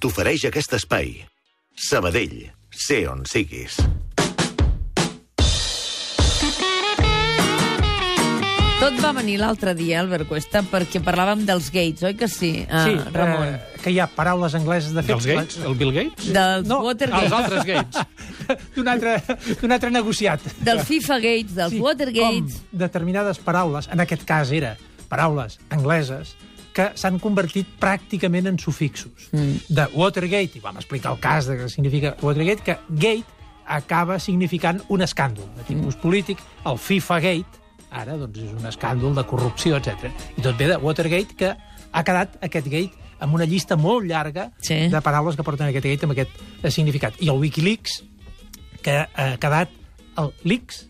t'ofereix aquest espai. Sabadell, sé on siguis. Tot va venir l'altre dia, Albert Cuesta, perquè parlàvem dels gates, oi que sí, uh, sí, Ramon? eh, que hi ha paraules angleses de fet... Dels Gates? El Bill Gates? Dels no, Watergate, Els altres Gates. d'un altre, d'un altre negociat. dels FIFA Gates, dels Sí, Watergates... Com determinades paraules, en aquest cas era paraules angleses, que s'han convertit pràcticament en sufixos. Mm. De Watergate, i vam explicar el cas de què significa Watergate, que gate acaba significant un escàndol de tipus mm. polític. El FIFA Gate, ara, doncs, és un escàndol de corrupció, etc. I tot ve de Watergate, que ha quedat aquest gate amb una llista molt llarga Sí. de paraules que porten aquest gate amb aquest eh, significat. I el Wikileaks, que ha quedat el leaks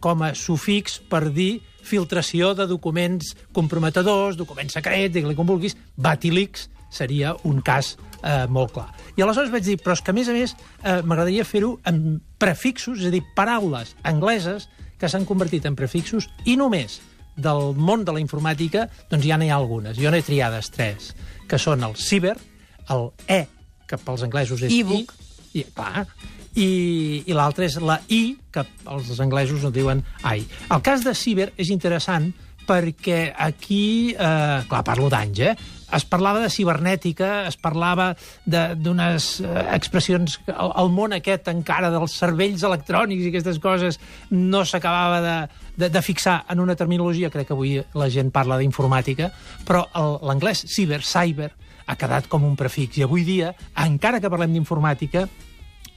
com a sufix per dir filtració de documents comprometedors, documents secrets, digue-li com vulguis, Batilix seria un cas eh, molt clar. I aleshores vaig dir, però és que a més a més eh, m'agradaria fer-ho amb prefixos, és a dir, paraules angleses que s'han convertit en prefixos i només del món de la informàtica doncs ja n'hi ha algunes. Jo n'he triades tres, que són el ciber, el E, que pels anglesos és E-book. I, clar, i, i l'altre és la I, que els anglesos no diuen AI. El cas de ciber és interessant perquè aquí, eh, clar, parlo d'anys, eh? es parlava de cibernètica, es parlava d'unes eh, expressions... El, el món aquest encara dels cervells electrònics i aquestes coses no s'acabava de, de, de fixar en una terminologia, crec que avui la gent parla d'informàtica, però l'anglès ciber, cyber, ha quedat com un prefix. I avui dia, encara que parlem d'informàtica,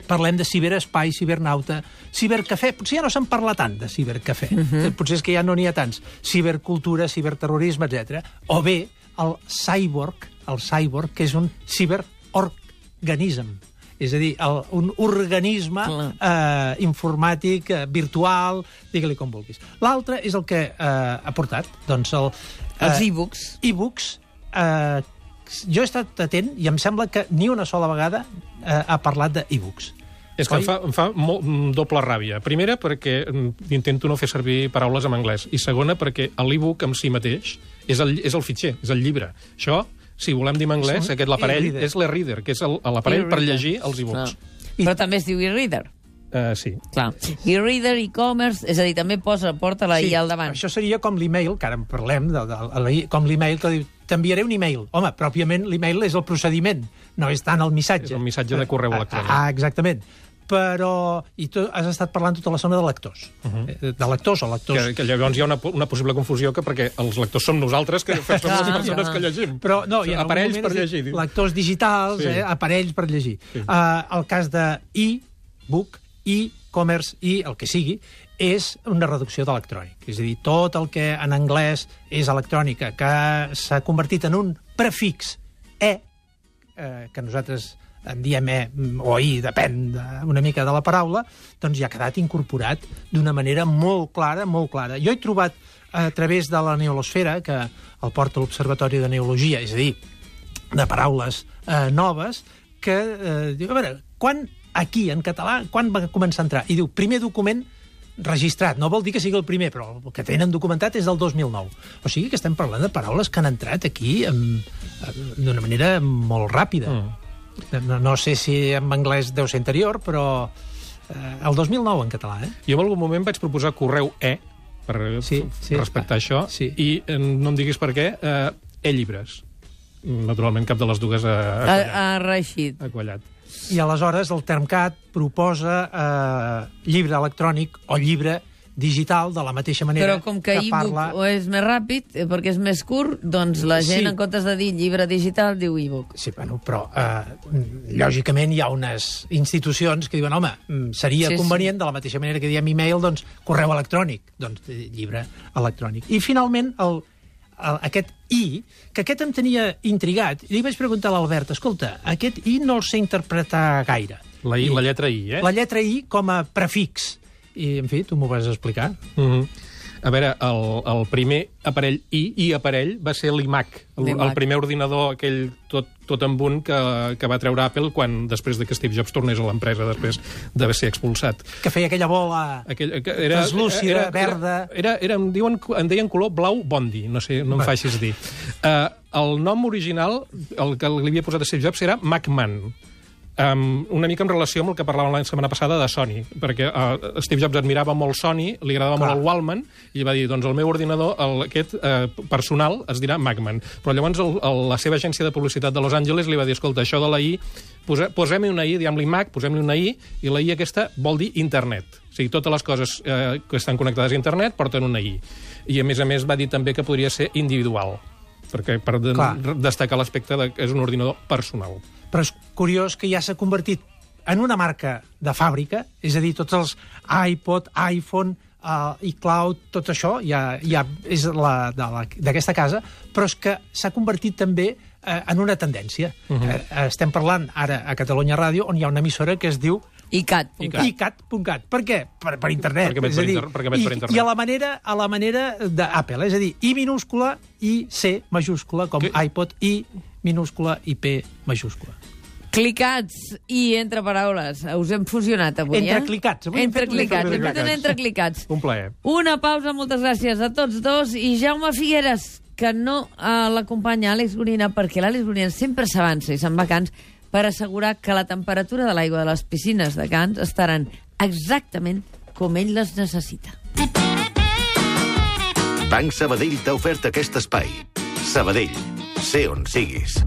parlem de ciberespai, cibernauta, cibercafè. Potser ja no se'n parla tant de cibercafè. Uh -huh. Potser és que ja no n'hi ha tants. Cibercultura, ciberterrorisme, etc. O bé, el cyborg, el cyborg, que és un ciberorganisme. És a dir, el, un organisme eh, informàtic, eh, virtual, digue-li com vulguis. L'altre és el que eh, ha portat, doncs, el... Els eh, e-books. e-books, eh, jo he estat atent i em sembla que ni una sola vegada eh, ha parlat de e-books. És que Oi? em fa, em fa molt, mm, doble ràbia. Primera, perquè mm, intento no fer servir paraules en anglès. I segona, perquè l'e-book en si mateix és el, és el fitxer, és el llibre. Això, si volem dir en anglès, Són aquest l'aparell és l'e-reader, que és el- l'aparell per llegir els e-books. Ah. Però també es diu e-reader. Uh, sí. Clar. E-reader, e-commerce, és a dir, també posa, porta la I al davant. Això seria com l'email, que ara en parlem, de, de, de, com l'email que diu t'enviaré un email. Home, pròpiament l'email és el procediment, no és tant el missatge. És el missatge de correu electrònic. Ah, exactament. Però... I tu has estat parlant tota la zona de lectors. Uh Mhm. -huh. De lectors o lectors... Que, que llavors hi ha una, una possible confusió que perquè els lectors som nosaltres, que som les persones que llegim. Però no, hi ha Aparells per llegir. Lectors digitals, Sí. sí. eh, aparells per llegir. Sí. Sí. Uh, el cas de e-book, e-commerce i el que sigui, és una reducció d'electrònic. És a dir, tot el que en anglès és electrònica, que s'ha convertit en un prefix e, eh, que nosaltres en diem e o i, depèn de, una mica de la paraula, doncs ja ha quedat incorporat d'una manera molt clara, molt clara. Jo he trobat a través de la neolosfera, que el porta l'Observatori de Neologia, és a dir, de paraules eh, noves, que eh, diu, a veure, quan aquí, en català, quan va començar a entrar? I diu, primer document registrat. No vol dir que sigui el primer, però el que tenen documentat és del 2009. O sigui que estem parlant de paraules que han entrat aquí d'una manera molt ràpida. Mm. No, no sé si en anglès deu ser anterior, però eh, el 2009 en català, eh? Jo en algun moment vaig proposar correu E per Sí, sí. respectar això, Sí. i eh, no em diguis per què, eh, e-llibres. Naturalment, cap de les dues ha, ha, Ha, ha reixit. ha quallat. I aleshores el Termcat proposa eh, llibre electrònic o llibre digital de la mateixa manera Però com que, e-book parla... o és més ràpid, eh, perquè és més curt, doncs la gent, Sí. en comptes de dir llibre digital, diu e-book. Sí, bueno, però eh, lògicament hi ha unes institucions que diuen home, mm, seria Sí, sí, sí. convenient, de la mateixa manera que diem e-mail, doncs correu electrònic, doncs eh, llibre electrònic. I finalment el, aquest i, que aquest em tenia intrigat, i li vaig preguntar a l'Albert, escolta, aquest i no el sé interpretar gaire. La, I, la lletra I, eh? La lletra i com a prefix. I, en fi, tu m'ho vas explicar. Mm -hmm. A veure, el, el primer aparell i, i aparell va ser l'iMac, el, el primer ordinador aquell tot, tot amb un que, que va treure Apple quan després de que Steve Jobs tornés a l'empresa després d'haver ser expulsat. Que feia aquella bola... Aquell, que era, Translúcida, verda. Era, era, em, diuen, em deien color blau Bondi, no sé, no em Va. facis dir. Uh, el nom original, el que li havia posat a Steve Jobs, era Macman. Um, una mica en relació amb el que parlàvem la setmana passada de Sony, perquè uh, Steve Jobs admirava molt Sony, li agradava Clar. molt el Wallman, i va dir, doncs el meu ordinador, el, aquest uh, personal, es dirà Macman. Però llavors el, el, la seva agència de publicitat de Los Angeles li va dir, escolta, això de la I, posa, posem-hi una I, diguem-li Mac, posem-li una I, i la I aquesta vol dir internet. O sigui, totes les coses eh, que estan connectades a internet porten una I. I, a més a més, va dir també que podria ser individual, perquè per de, Clar. destacar l'aspecte de que és un ordinador personal. Però és curiós que ja s'ha convertit en una marca de fàbrica, és a dir, tots els iPod, iPhone, uh, iCloud, tot això ja, ja és d'aquesta casa, però és que s'ha convertit també eh, en una tendència. Uh -huh. eh, estem parlant ara a Catalunya Ràdio, on hi ha una emissora que es diu ICAT. ICAT. icat.cat. Per què? Per, per internet. Perquè és per dir, inter- perquè emet i, per internet. I a la manera, a la manera d'Apple, és a dir, I minúscula, I, C majúscula, com Que- iPod, I minúscula i P majúscula. Clicats i entre paraules. Us hem fusionat avui, eh? Entreclicats. Avui hem Entre clicats. Hem fet un entreclicats. entreclicats. Un plaer. Una pausa, moltes gràcies a tots dos. I Jaume Figueres, que no eh, l'acompanya Àlex Gorina, perquè l'Àlex Gorina sempre s'avança i se'n va Cans per assegurar que la temperatura de l'aigua de les piscines de Cans estaran exactament com ell les necessita. Banc Sabadell t'ha ofert aquest espai. Sabadell, sé on siguis.